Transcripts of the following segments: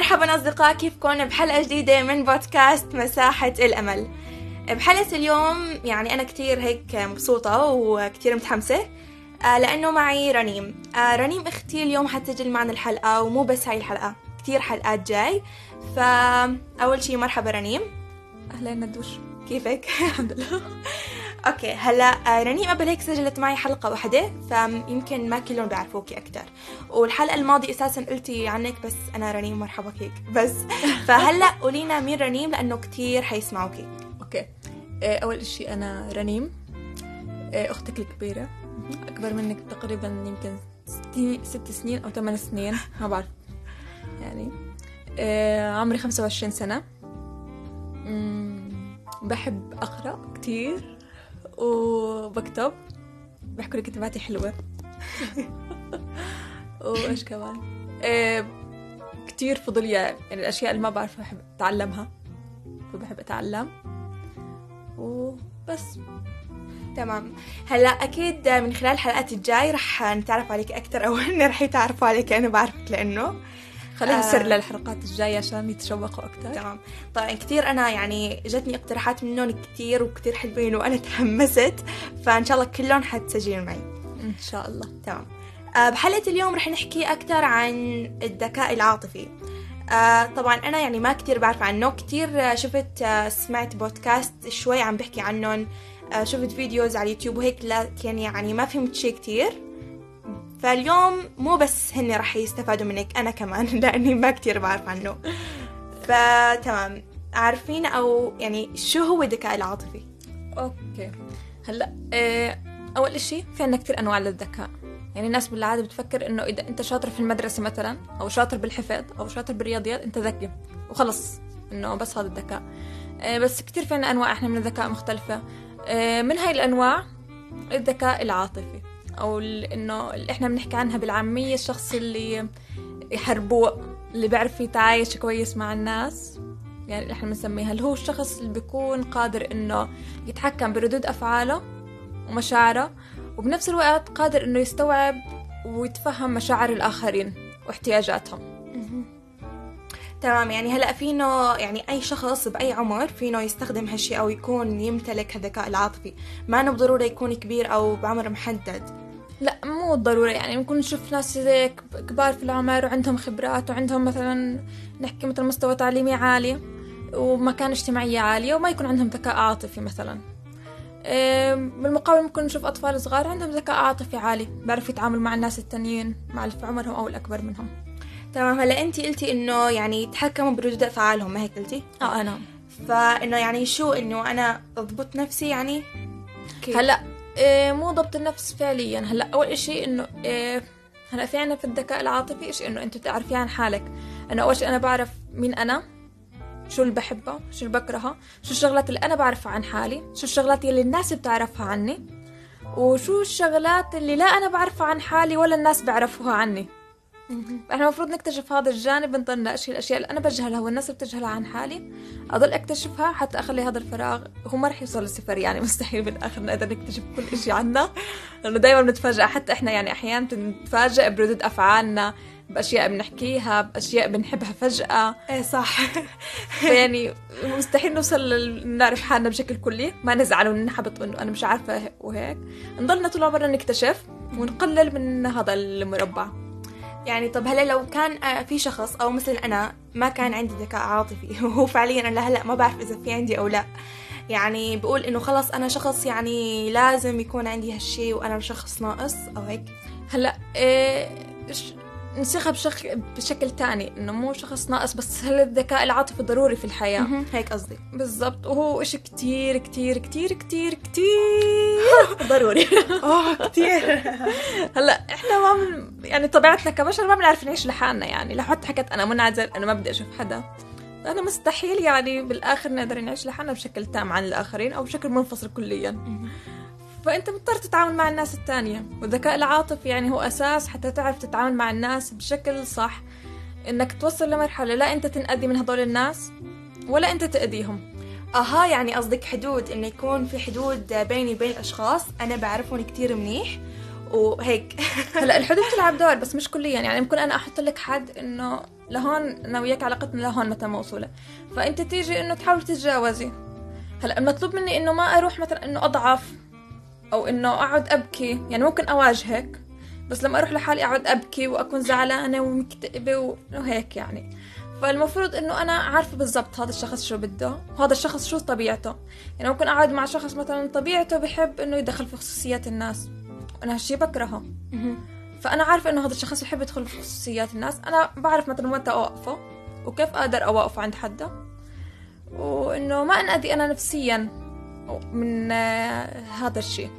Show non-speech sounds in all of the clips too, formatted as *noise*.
مرحبا أصدقاء كيفكم؟ بحلقة جديدة من بودكاست مساحة الأمل. بحلقة اليوم يعني أنا كتير هيك مبسوطة وكتير متحمسة آه، لأنه معي رنيم. آه، رنيم أختي اليوم حتسجل معنا الحلقة ومو بس هاي الحلقة كتير حلقات جاي. فأول شي مرحبا رنيم. أهلا ندوش. كيفك؟ الحمد لله. *laughs* okay هلا آه، رنيم قبل هيك سجلت معي حلقة واحدة فيمكن ما كلهم بيعرفوكي أكثر والحلقة الماضية أساسا قلتي عنك بس أنا رنيم مرحبا هيك بس *laughs* فهلا قولينا مين رنيم لأنه كثير حيسمعوكي. okay. آه، أول شيء أنا رنيم آه، أختك الكبيرة. أكبر منك تقريبا يمكن ست سنين أو ثمان سنين ما بعرف. يعني عمري خمسة وعشرين سنة. بحب أقرأ كتير. وبكتب. بحكوا لي كتاباتي حلوة. *laughs* وإيش كمان؟ إيه كتير فضولية يعني الأشياء اللي ما بعرف بحب أتعلمها فبحب أتعلم. وبس. تمام. هلأ أكيد من خلال الحلقات الجاي رح نتعرف عليك أكثر أو *laughs* هن رح يتعرفوا عليك أنا بعرفك لأنه. خليها سر آه للحلقات الجاية عشان يتشوقوا أكثر تمام. طبعا كثير أنا يعني جتني اقتراحات منهم كثير وكثير حلوين وأنا *laughs* تحمست فإن شاء الله كلهم حتسجلوا معي. إن شاء الله. تمام. آه بحلقة اليوم رح نحكي أكثر عن الذكاء العاطفي. آه طبعا أنا يعني ما كتير بعرف عنه. كتير شفت آه سمعت بودكاست شوي عم بحكي عنهم. آه شفت فيديوز على اليوتيوب وهيك لكن يعني ما فهمت شي كتير فاليوم مو بس هن رح يستفادوا منك أنا كمان *laughs* لأني ما كتير بعرف عنه. فتمام. عارفين أو يعني شو هو الذكاء العاطفي؟ أوكي. هلأ إيه أول إشي في عنا كتير أنواع للذكاء. يعني الناس بالعادة بتفكر إنه إذا أنت شاطر في المدرسة مثلا أو شاطر بالحفظ أو شاطر بالرياضيات أنت ذكي. وخلص إنه بس هذا الذكاء. إيه بس كتير في عنا أنواع إحنا من الذكاء مختلفة. إيه من هاي الأنواع الذكاء العاطفي. أو إنه إحنا بنحكي عنها بالعامية الشخص اللي يحربوه اللي بيعرف يتعايش كويس مع الناس. يعني إحنا بنسميها. اللي هو الشخص اللي بيكون قادر إنه يتحكم بردود أفعاله ومشاعره وبنفس الوقت قادر إنه يستوعب ويتفهم مشاعر الآخرين واحتياجاتهم. تمام يعني هلا فينه يعني أي شخص بأي عمر فينه يستخدم هالشيء أو يكون يمتلك الذكاء العاطفي. ما انه بالضروره يكون كبير أو بعمر محدد. لا مو ضروري يعني ممكن نشوف ناس كبار في العمر وعندهم خبرات وعندهم مثلا نحكي مثلا مستوى تعليمي عالي ومكانة اجتماعية عالية وما يكون عندهم ذكاء عاطفي مثلا. بالمقابل ممكن نشوف أطفال صغار عندهم ذكاء عاطفي عالي بيعرف يتعامل مع الناس التانيين مع اللي في عمرهم أو الأكبر منهم. تمام هلا انت قلتي إنه يعني يتحكموا بردود أفعالهم ما هيك قلتي؟ آه أنا فإنه يعني شو إنه أنا اضبط نفسي يعني؟ كيف؟ هلا إيه مو ضبط النفس فعليا هلا أول إشي إنه إيه هلا في عنا في الذكاء العاطفي شيء إنه انت تعرفي عن حالك أنا أول شيء أنا بعرف مين أنا شو اللي بحبه شو اللي بكرهه شو الشغلات اللي أنا بعرفها عن حالي شو الشغلات اللي الناس بتعرفها عني وشو الشغلات اللي لا أنا بعرفها عن حالي ولا الناس بعرفوها عني إحنا المفروض نكتشف هذا الجانب نضل اشياء الأشياء اللي أنا بجهلها والناس بتجهلها عن حالي. أضل أكتشفها حتى أخلي هذا الفراغ هو ما رح يوصل للصفر يعني مستحيل بالاخر نقدر نكتشف كل شيء عنا. لأنه دائما بنتفاجئ حتى إحنا يعني أحيانا بنتفاجئ بردود أفعالنا بأشياء بنحكيها بأشياء بنحبها فجأة. إيه صح. يعني مستحيل نوصل نعرف حالنا بشكل كلي. ما نزعل وننحبط إنه أنا مش عارفة وهيك. نضلنا طول عمرنا نكتشف ونقلل من هذا المربع. يعني طب هلا لو كان آه، في شخص أو مثل أنا ما كان عندي ذكاء عاطفي *laughs* وهو فعليا أنا لهلا ما بعرف إذا في عندي أو لا. يعني بقول إنه خلص أنا شخص يعني لازم يكون عندي هالشي وأنا شخص ناقص أو هيك. هلا إيه نسيخها بشكل بشكل تاني إنه مو شخص ناقص بس هل الذكاء العاطفي ضروري في الحياة؟ هيك قصدي. بالضبط. وهو إشي كتير كتير كتير كتير كتير. *laughs* ضروري. آه كتير. هلأ إحنا ما يعني طبيعتنا كبشر ما بنعرف نعيش لحالنا يعني. لو حتى حكيت أنا منعزل أنا ما بدي أشوف حدا. أنا مستحيل يعني بالآخر نقدر نعيش لحالنا بشكل تام عن الآخرين أو بشكل منفصل كليا. فأنت مضطر تتعامل مع الناس التانية والذكاء العاطفي يعني هو أساس حتى تعرف تتعامل مع الناس بشكل صح. إنك توصل لمرحلة لا أنت تنأذي من هدول الناس ولا أنت تأذيهم. أها يعني قصدك حدود إنه يكون في حدود بيني وبين الأشخاص. أنا بعرفهم كتير منيح. وهيك. *laughs* هلا الحدود تلعب دور بس مش كليا. يعني ممكن أنا أحط لك حد إنه لهون أنا وياك علاقتنا لهون مثلا موصولة. فأنت تيجي إنه تحاول تتجاوزي. هلا المطلوب مني إنه ما أروح مثلا إنه أضعف. أو إنه أقعد أبكي. يعني ممكن اواجهك بس لما أروح لحالي أقعد أبكي وأكون زعلانة ومكتئبة وهيك يعني. فالمفروض إنه أنا عارفة بالضبط هذا الشخص شو بده وهذا الشخص شو طبيعته. يعني ممكن أقعد مع شخص مثلا طبيعته بحب إنه يدخل في خصوصيات الناس. أنا هالشي بكرهه. فأنا عارفة إنه هذا الشخص بحب يدخل في خصوصيات الناس. أنا بعرف مثلا متى أوقفه وكيف أقدر أوقفه عند حدا. وإنه ما أنأذي أنا نفسيا. من آه، هذا الشيء.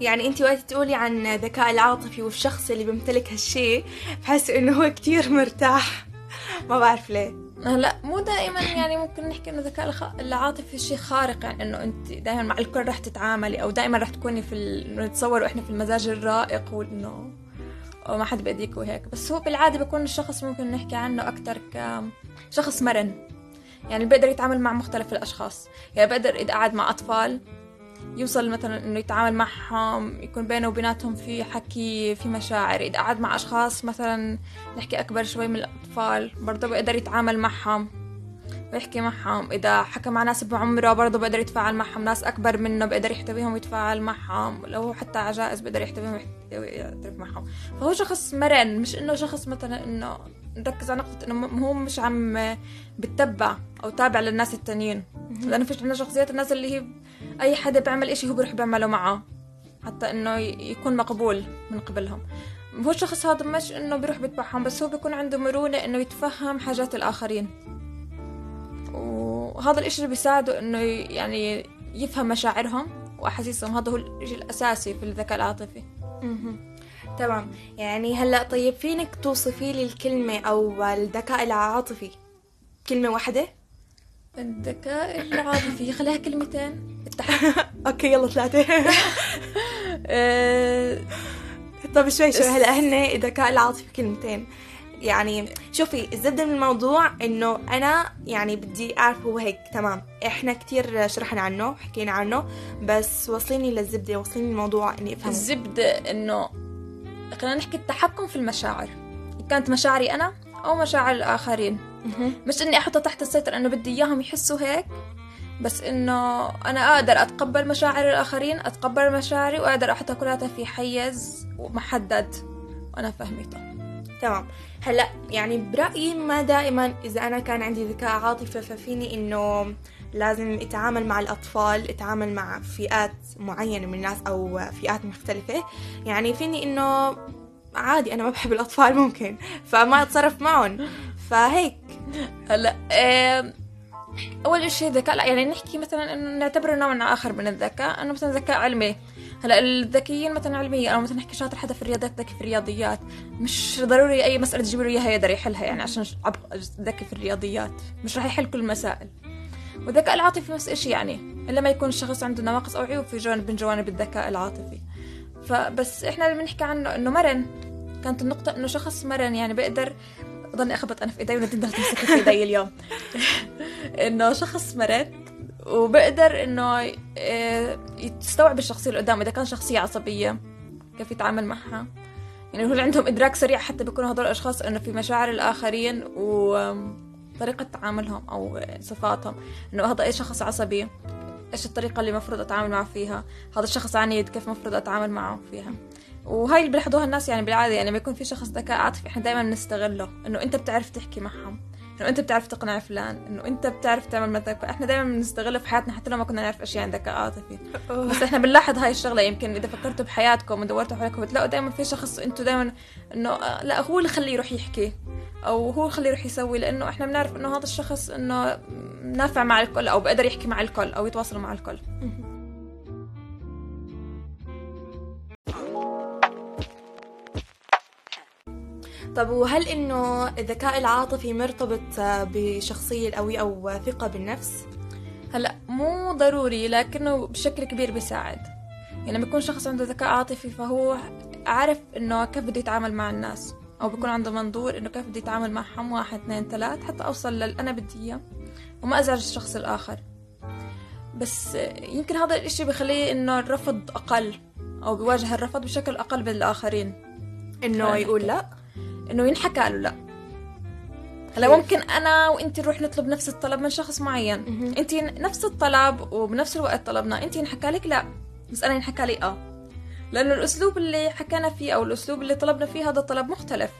يعني انت وقت تقولي عن الذكاء العاطفي والشخص اللي بيمتلك هالشيء بحس إنه هو كتير مرتاح. *laughs* ما بعرف ليه. لا مو دائما يعني ممكن نحكي إنه الذكاء. العاطفي شيء خارق. يعني إنه انت دائما مع الكل رح تتعاملي أو دائما رح تكوني في ال... نتصور إحنا في المزاج الرائق وإنه ما حد بايديك وهيك. بس هو بالعادة بيكون الشخص ممكن نحكي عنه أكثر كشخص مرن. يعني بيقدر يتعامل مع مختلف الأشخاص. يعني بقدر إذا قاعد مع أطفال يوصل مثلا إنه يتعامل معهم يكون بينه وبيناتهم في حكي في مشاعر. إذا قعد مع أشخاص مثلا نحكي أكبر شوي من الأطفال برضه بيقدر يتعامل معهم. ويحكي معهم. إذا حكى مع ناس بعمره برضه بيقدر يتفاعل معهم. ناس أكبر منه بيقدر يحتويهم ويتفاعل معهم. لو حتى عجائز بيقدر يحتويهم ويعترف معهم. فهو شخص مرن مش إنه شخص مثلا إنه نركز على نقطة إنه هو مش عم بتبع أو تابع للناس التانيين. لأنه فيش من شخصيات الناس اللي هي أي حدا بيعمل إشي هو بيروح بيعمله معه. حتى إنه يكون مقبول من قبلهم. هو الشخص هذا مش إنه بيروح بيتبعهم بس هو بيكون عنده مرونة إنه يتفهم حاجات الآخرين. وهذا الإشي اللي بيساعده إنه يعني يفهم مشاعرهم وأحاسيسهم. هذا هو الشيء الأساسي في الذكاء العاطفي. تمام. يعني هلأ طيب فينك توصفي لي الكلمة أو الذكاء العاطفي؟ كلمة واحدة؟ الذكاء العاطفي. خليها كلمتين. *laughs* أوكي يلا ثلاثة. *laughs* طب شوي شوي. هلأ هن الذكاء العاطفي كلمتين. يعني شوفي الزبدة من الموضوع إنه أنا يعني بدي أعرف هو هيك تمام. إحنا كتير شرحنا عنه حكينا عنه بس وصليني للزبدة وصليني الموضوع إني افهم الزبدة إنه خلينا نحكي التحكم في المشاعر. كانت مشاعري أنا أو مشاعر الآخرين. مش إني أحطها تحت السيطرة إنه بدي إياهم يحسوا هيك بس إنه أنا أقدر أتقبل مشاعر الآخرين أتقبل مشاعري وأقدر أحطها كلها في حيز محدد. وأنا فهمته تمام. هلا يعني برأيي ما دائما إذا أنا كان عندي ذكاء عاطفي ففيني إنه لازم أتعامل مع الأطفال أتعامل مع فئات معينة من الناس أو فئات مختلفة. يعني فيني إنه عادي أنا ما بحب الأطفال ممكن فما أتصرف معهم. فهيك. هلا أول شيء ذكاء لا يعني نحكي مثلا إنه نعتبره نوع آخر من الذكاء. إنه مثلا ذكاء علمي. هلا الذكيين مثلا علميا أو مثلا نحكي شاطر حدا في الرياضات ذكي في الرياضيات. مش ضروري أي مسألة تجيب له اياها يقدر يحلها يعني عشان ذكي في الرياضيات. مش راح يحل كل المسائل والذكاء العاطفي نفس الشيء يعني إلا ما يكون الشخص عنده نواقص أو عيوب في جانب من جوانب الذكاء العاطفي. فبس إحنا اللي بنحكي عنه إنه مرن كانت النقطة إنه شخص مرن يعني بيقدر ضلني أخبط أنا في إيدي وندين تمسك في إيدي اليوم. *laughs* إنه شخص مرن وبقدر إنه آه، يستوعب الشخصية اللي قدامه. إذا كان شخصية عصبية كيف يتعامل معها. يعني هو عندهم إدراك سريع حتى بيكونوا هدول الأشخاص إنه في مشاعر الآخرين وطريقة تعاملهم أو صفاتهم. إنه هذا أي شخص عصبي إيش الطريقة اللي المفروض أتعامل معه فيها؟ هذا الشخص عنيد كيف المفروض أتعامل معه فيها؟ وهاي اللي بيلاحظوها الناس يعني بالعادة. يعني لما يكون في شخص ذكاء عاطفي إحنا دائما بنستغله إنه أنت بتعرف تحكي معهم. انه انت بتعرف تقنع فلان انه انت بتعرف تعمل مثلا فاحنا دائما بنستغله في حياتنا حتى لو ما كنا نعرف أشياء عن ذكاء عاطفي بس إحنا بنلاحظ هاي الشغلة يمكن إذا فكرتوا بحياتكم ودورتوا حولكم بتلاقوا دائما في شخص أنتم دائما إنه آه، لا هو اللي خليه يروح يحكي أو هو اللي خليه يروح يسوي لأنه إحنا بنعرف إنه هذا الشخص إنه نافع مع الكل أو بقدر يحكي مع الكل أو يتواصل مع الكل. طب وهل إنه الذكاء العاطفي مرتبط بشخصية القوية أو ثقة بالنفس؟ هلا مو ضروري لكنه بشكل كبير بيساعد. يعني لما يكون شخص عنده ذكاء عاطفي فهو عارف إنه كيف بده يتعامل مع الناس. أو بيكون عنده منظور إنه كيف بدي اتعامل معهم واحد اثنين ثلاث حتى أوصل للي أنا بدي إياه وما أزعج الشخص الآخر. بس يمكن هذا الإشي بخليه إنه الرفض أقل أو بيواجه الرفض بشكل أقل من الاخرين انه يقول لا؟ إنه ينحكى له لا. هلا ممكن أنا وانت نروح نطلب نفس الطلب من شخص معين. انت نفس الطلب وبنفس الوقت طلبنا. انت انحكى لك لا بس أنا انحكى لي آه. لأنه الأسلوب اللي حكينا فيه أو الأسلوب اللي طلبنا فيه هذا الطلب مختلف.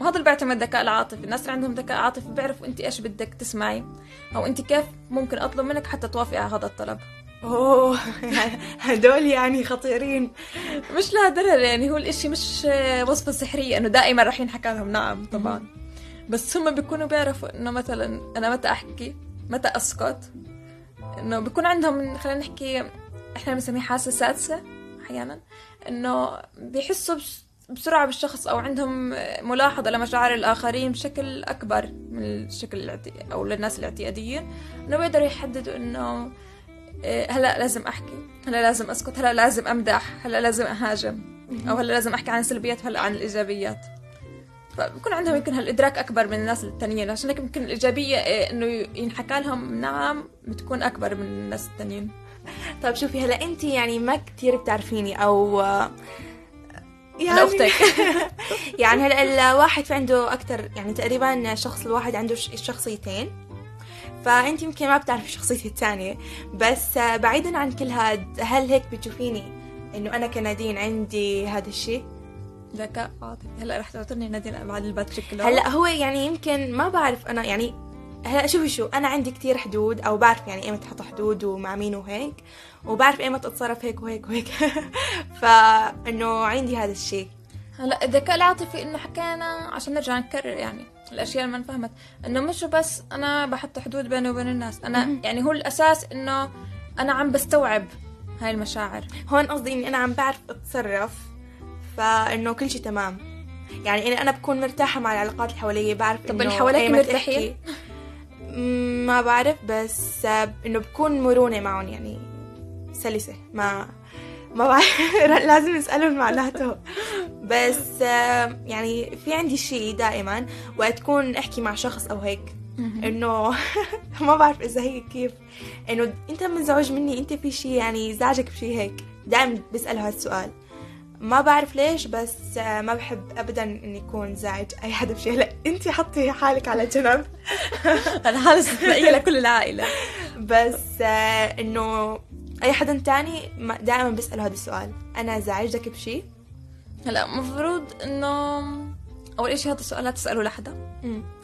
وهذا اللي بيعتمد الذكاء العاطفي. الناس اللي عندهم ذكاء عاطفي بيعرفوا انت إيش بدك تسمعي أو انت كيف ممكن أطلب منك حتى توافقي على هذا الطلب. أوه *laughs* هدول يعني خطيرين. مش لهالدرجة يعني هو الإشي مش وصفة سحرية إنه دائما رح ينحكى لهم. نعم طبعا. بس هم بيكونوا بيعرفوا إنه مثلا أنا متى أحكي متى أسكت. إنه بيكون عندهم خلينا نحكي إحنا بنسميه حاسة سادسة أحيانا. إنه بيحسوا بس- بسرعة بالشخص أو عندهم ملاحظة لمشاعر الآخرين بشكل أكبر من الشكل. أو للناس الاعتياديين. إنه بيقدروا يحددوا إنه إيه، هلا لازم احكي هلا لازم اسكت هلا لازم امدح هلا لازم اهاجم أو هلا لازم احكي عن السلبيات وهلا عن الإيجابيات. فبكون عندهم يمكن هالإدراك أكبر من الناس التانيين عشان هيك يمكن الإيجابية إيه، إنه ينحكى لهم نعم بتكون أكبر من الناس التانيين. طيب شوفي هلا انت يعني ما كتير بتعرفيني أو أنا أختك. *laughs* يعني هلا الواحد في عنده أكثر يعني تقريبا شخص الواحد عنده شخصيتين. فأنت يمكن ما بتعرفي شخصيتي الثانية بس بعيدا عن كل هاد هل هيك بتشوفيني إنه أنا كنادين عندي هذا الشيء؟ ذكاء عاطفي. هلأ رح تعطيني نادين بعد البات شكله هلأ هو يعني يمكن ما بعرف أنا يعني هلأ شوفي شو أنا عندي كتير حدود أو بعرف يعني ايمتى أحط حدود ومع مين وهيك وبعرف ايمتى أتصرف هيك وهيك وهيك. *laughs* فانه عندي هذا الشيء. هلا الذكاء العاطفي إنه حكينا عشان نرجع نكرر يعني الأشياء اللي ما انفهمت إنه مش بس أنا بحط حدود بيني وبين الناس أنا. يعني هو الأساس إنه أنا عم بستوعب هاي المشاعر هون قصدي إني أنا عم بعرف أتصرف فإنه كل شيء تمام يعني إني أنا بكون مرتاحة مع العلاقات اللي حوالي بعرف طب اللي حواليك أيمتى مرتاحين؟ ما بعرف بس آه، إنه بكون مرونة معهم يعني سلسة ما ما بعرف. *laughs* لازم نسالهم معناته. بس يعني في عندي شيء دائما وقت تكون أحكي مع شخص أو هيك إنه *laughs* ما بعرف إذا هي كيف. إنه أنت منزعج مني أنت في شيء يعني زعجك بشيء هيك. دائما بساله هذا السؤال ما بعرف ليش بس آه، ما بحب ابدا إني يكون زعج أي حدا بشيء هلا أنت حطي حالك على جنب. *laughs* أنا حالة استثنائية لكل العائلة. بس آه، إنه أي حدا تاني ما- دائما بساله هذا السؤال. أنا زعجتك بشيء هلا مفروض إنه أول إشي هذا السؤال لا تساله لحدا.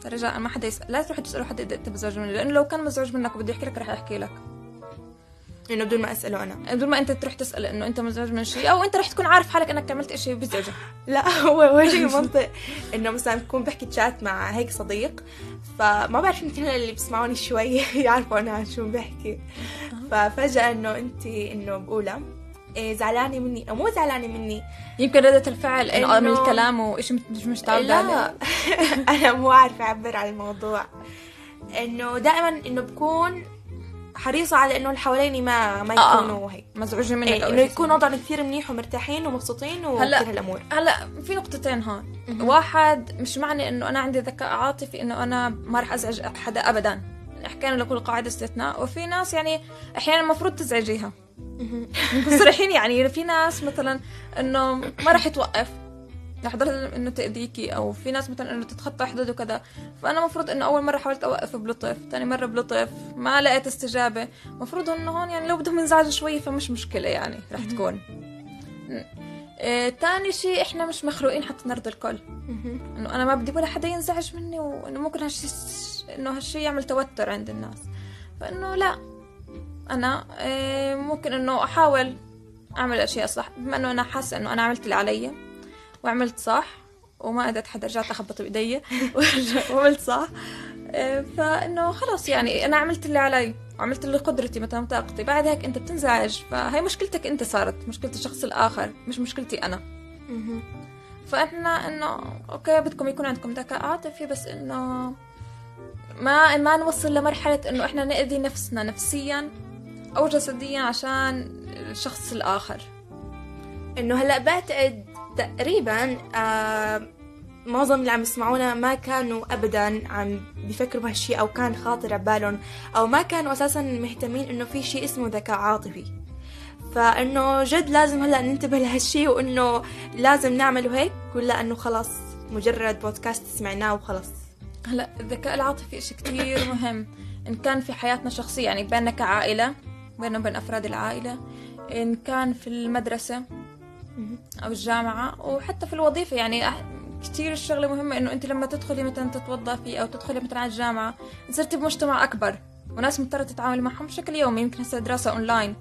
رجاء ما حدا يسال لا تروح تساله حدا إذا أنت مزعوج منه لأنه لو كان مزعوج منك وبده يحكي لك رح يحكي لك. إنه بدون ما أسأله أنا. بدون ما أنت تروح تسال إنه أنت مزعوج من شيء أو أنت رح تكون عارف حالك إنك عملت إشي بيزعجك لا هو هو شيء منطق إنه مثلا بكون بحكي تشات مع هيك صديق فما بعرف يمكن اللي بيسمعوني شوي *laughs* يعرفوا أنا عن شو بحكي. ففجأة إنه أنت إنه بقولها إيه زعلانة مني. أو مو زعلانة مني. يمكن ردة الفعل إنه إنه- من الكلام وشيء مش مش لا عليه. *laughs* أنا مو عارفة أعبر عن الموضوع. إنه دائما إنه بكون حريصة على إنه اللي حواليني ما ما آه. يكونوا هيك. مزعوجين منك إيه إنه يكون وضعنا كثير منيح ومرتاحين ومبسوطين وكل هالأمور. هلأ في نقطتين هون. واحد مش معنى إنه أنا عندي ذكاء عاطفي إنه أنا ما راح أزعج حدا ابدا. حكينا لكل قاعدة استثناء. وفي ناس يعني أحيانا المفروض تزعجيها. صريحين يعني. في ناس مثلا إنه ما راح توقف لحظة إنه تأذيكي أو في ناس مثلا إنه تتخطى حدود وكذا. فأنا مفروض إنه أول مرة حاولت أوقف بلطف ثاني مرة بلطف ما لقيت استجابة. مفروض إنه هون يعني لو بدهم ينزعجوا شوي فمش مشكلة يعني رح تكون. آه، تاني شيء إحنا مش مخلوقين حتى نرضي الكل. إنه أنا ما بدي ولا حدا ينزعج مني وإنه ممكن هالشي إنه هالشي يعمل توتر عند الناس. فإنه لا أنا آه، ممكن إنه أحاول أعمل أشياء صح. بما إنه أنا حاسة إنه أنا عملت اللي علي وعملت صح وما قدرت حدا رجعت أخبط بإيدي *laughs* وعملت صح. آه، فإنه خلص يعني أنا عملت اللي علي وعملت اللي قدرتي مثلا طاقتي بعد هيك أنت بتنزعج فهي مشكلتك أنت صارت مشكلة الشخص الآخر مش مشكلتي أنا. فإحنا إنه أوكي بدكم يكون عندكم ذكاء عاطفي بس إنه ما ما نوصل لمرحلة إنه إحنا نأذي نفسنا نفسيا أو جسديا عشان الشخص الآخر. إنه هلأ بعتقد تقريبا آه معظم اللي عم يسمعونا ما كانوا ابدا عم بيفكروا بهالشيء أو كان خاطر عبالهم أو ما كانوا أساسا مهتمين إنه في شيء اسمه ذكاء عاطفي. فإنه جد لازم هلأ ننتبه لهالشيء وإنه لازم نعمله هيك ولا إنه خلص مجرد بودكاست سمعناه وخلص هلأ الذكاء العاطفي إشي كتير مهم. إن كان في حياتنا الشخصية يعني بيننا كعائلة بيننا وبين أفراد العائلة إن كان في المدرسة أو الجامعة وحتى في الوظيفة يعني كتير الشغلة مهمة إنه أنت لما تدخلي مثلا تتوظفي أو تدخلي مثلا على الجامعة صرتي بمجتمع أكبر وناس مضطرة تتعاملي معهم بشكل يومي يمكن هسه دراسة أونلاين.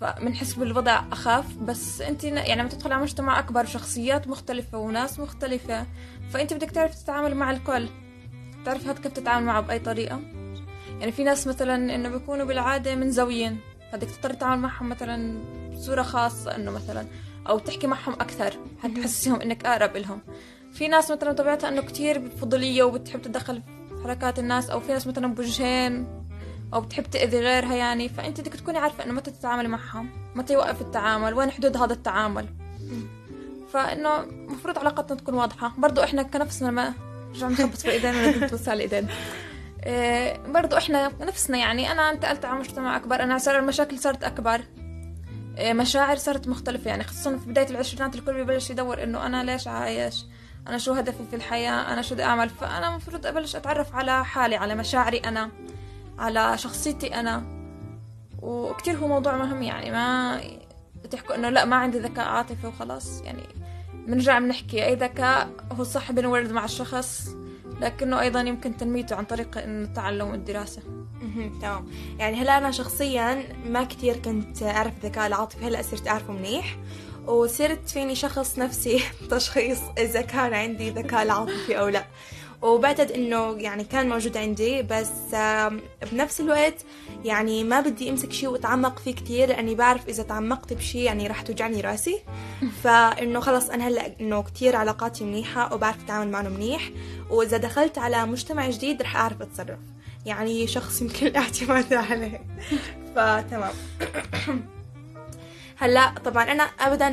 فبنحس بالوضع أخف بس أنت يعني لما تدخل على مجتمع أكبر شخصيات مختلفة وناس مختلفة فأنت بدك تعرف تتعامل مع الكل. تعرف هاد كيف تتعامل معه بأي طريقة. يعني في ناس مثلا إنه بيكونوا بالعادة منزويين بدك تضطر تتعامل معهم مثلا بصورة خاصة إنه مثلا أو تحكي معهم أكثر حتى تحسسهم إنك أقرب إلهم؟ في ناس مثلا طبيعتها إنه كتير فضولية وبتحب تتدخل في حركات الناس أو في ناس مثلا بوجهين أو بتحب تأذي غيرها يعني. فأنت بدك تكوني عارفة إنه متى تتعاملي معهم متى يوقف التعامل وين حدود هذا التعامل. فإنه المفروض علاقتنا تكون واضحة. برضو إحنا كنفسنا ما رجعنا نخبط في الإيدين ولا بنتوسع الإيدين. إيه برضو إحنا نفسنا يعني أنا انتقلت على مجتمع أكبر أنا صار المشاكل صارت أكبر. إيه مشاعر صارت مختلفة. يعني خصوصا في بداية العشرينات الكل ببلش يدور إنه أنا ليش عايش؟ أنا شو هدفي في الحياة؟ أنا شو بدي أعمل؟ فأنا المفروض أبلش أتعرف على حالي على مشاعري أنا على شخصيتي أنا. وكتير هو موضوع مهم يعني ما تحكوا إنه لا ما عندي ذكاء عاطفي وخلاص. يعني بنرجع بنحكي أي ذكاء هو صح بنولد مع الشخص لكنه أيضا يمكن تنميته عن طريق التعلم والدراسة. تمام. يعني هلا أنا شخصيا ما كتير كنت أعرف الذكاء العاطفي هلا صرت أعرفه منيح. وصرت فيني شخص نفسي *laughs* تشخيص إذا كان عندي ذكاء عاطفي أو لا. وبعتقد إنه يعني كان موجود عندي بس بنفس الوقت يعني ما بدي أمسك شيء وأتعمق فيه كتير لأني بعرف إذا تعمقت بشيء يعني راح توجعني راسي. *laughs* فإنه خلص أنا هلا إنه كتير علاقاتي منيحة وبعرف أتعامل معه منيح. وإذا دخلت على مجتمع جديد رح أعرف أتصرف. يعني شخص يمكن الاعتماد عليه. *laughs* فتمام. *clears throat* هلا طبعا أنا ابدا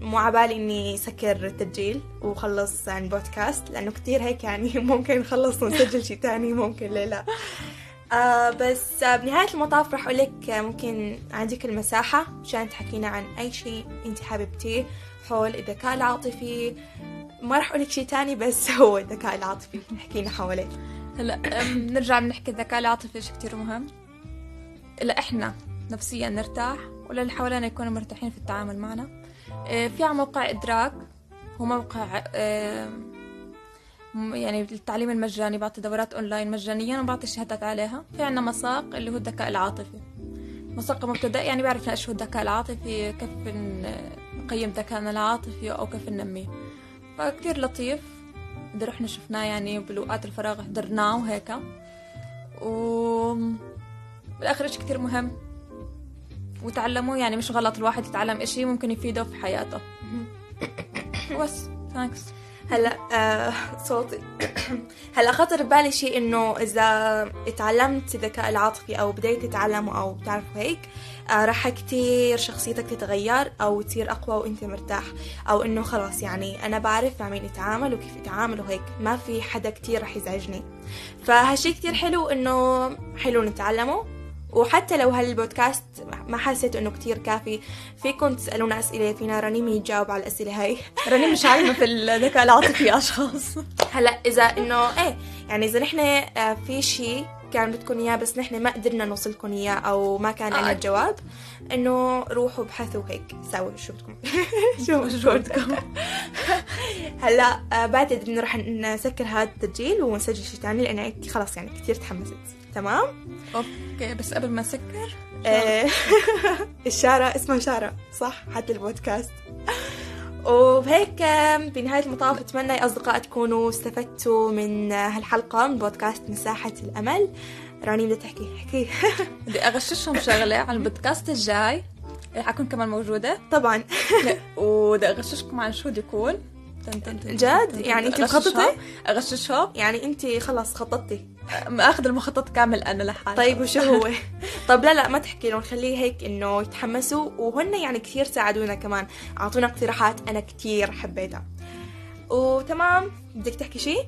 مو عبالي إني سكر التسجيل وخلص عن بودكاست لأنه كتير هيك يعني *laughs* ممكن نخلص ونسجل شي تاني ممكن ليه لا. آه بس بنهاية المطاف رح أقولك ممكن عندك المساحة مشان تحكينا عن أي شيء أنت حاببتيه حول الذكاء العاطفي. ما رح أقولك شيء تاني بس *laughs* هو الذكاء العاطفي. حكينا حواليه. هلا بنرجع بنحكي الذكاء العاطفي شيء كتير مهم. إلا إحنا نفسيا نرتاح ولا اللي حوالينا يكونوا مرتاحين في التعامل معنا. آه، في على موقع إدراك هو موقع آه، يعني التعليم المجاني بعطي دورات أونلاين مجانيا وبعطي شهادات عليها. في عنا مساق اللي هو الذكاء العاطفي. مساق مبتدأ يعني بيعرفنا إيش هو الذكاء العاطفي كيف نقيم ذكائنا العاطفي أو كيف ننميه. فكتير لطيف. إذا رحنا شفناه يعني بالوقات الفراغ حضرناه وهيك. و بالآخر إشي كتير مهم. وتعلموا يعني مش غلط الواحد يتعلم إشي ممكن يفيده في حياته. بس thanks هلا آه صوتي. *coughs* هلا خطر ببالي شيء إنه إذا تعلمت الذكاء العاطفي أو بديت تتعلمه أو بتعرف هيك آه راح كتير شخصيتك تتغير أو تصير أقوى وإنت مرتاح أو إنه خلاص يعني أنا بعرف مع مين اتعامل وكيف اتعامل وهيك ما في حدا كتير راح يزعجني. فهالشي كتير حلو إنه حلو نتعلمه. وحتى لو هالبودكاست ما حسيت إنه كتير كافي فيكم تسألونا أسئلة فينا رنيم يجاوب على الأسئلة هاي. *laughs* رنيم مش عالمه في الذكاء العاطفي أشخاص. هلا إذا إنه إيه يعني إذا نحن آه، في شيء كان بدكم إياه بس نحن ما قدرنا نوصلكم إياه أو ما كان عندنا آه. الجواب إنه روحوا ابحثوا هيك سووا شو بدكم. *laughs* شو شو بدكم. *laughs* هلأ آه، بعتقد انه رح نسكر هذا التسجيل ونسجل شيء ثاني لأن خلاص يعني كثير تحمست. تمام؟ okay بس قبل ما أسكر آه، *laughs* الشارع اسمها شارع صح؟ حتى البودكاست. وبهيك بنهاية المطاف أتمنى يا أصدقاء تكونوا استفدتوا من هالحلقة من بودكاست مساحة الأمل. رنيم بدها تحكي حكي. *laughs* بدي أغششهم شغلة على البودكاست الجاي. رح أكون كمان موجودة. طبعا. *laughs* وبدي أغششكم عن شو بدي يكون جد؟ يعني انت مخططة؟ أغششها. يعني انت خلص خططتي. اخذ المخطط كامل أنا لحالي. طيب وشو هو؟ *laughs* طب لا لا ما تحكي لهم خليه هيك إنه يتحمسوا وهن يعني كثير ساعدونا كمان. أعطونا اقتراحات أنا كثير حبيتها. وتمام بدك تحكي شيء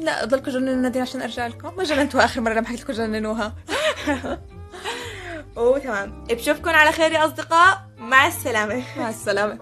لا ضلكم جننوا نادين عشان أرجع لكم. ما جننتوا آخر مرة لما حكيت لكم جننوها. *laughs* وتمام. بشوفكم على خير يا أصدقاء. مع السلامة. مع السلامة.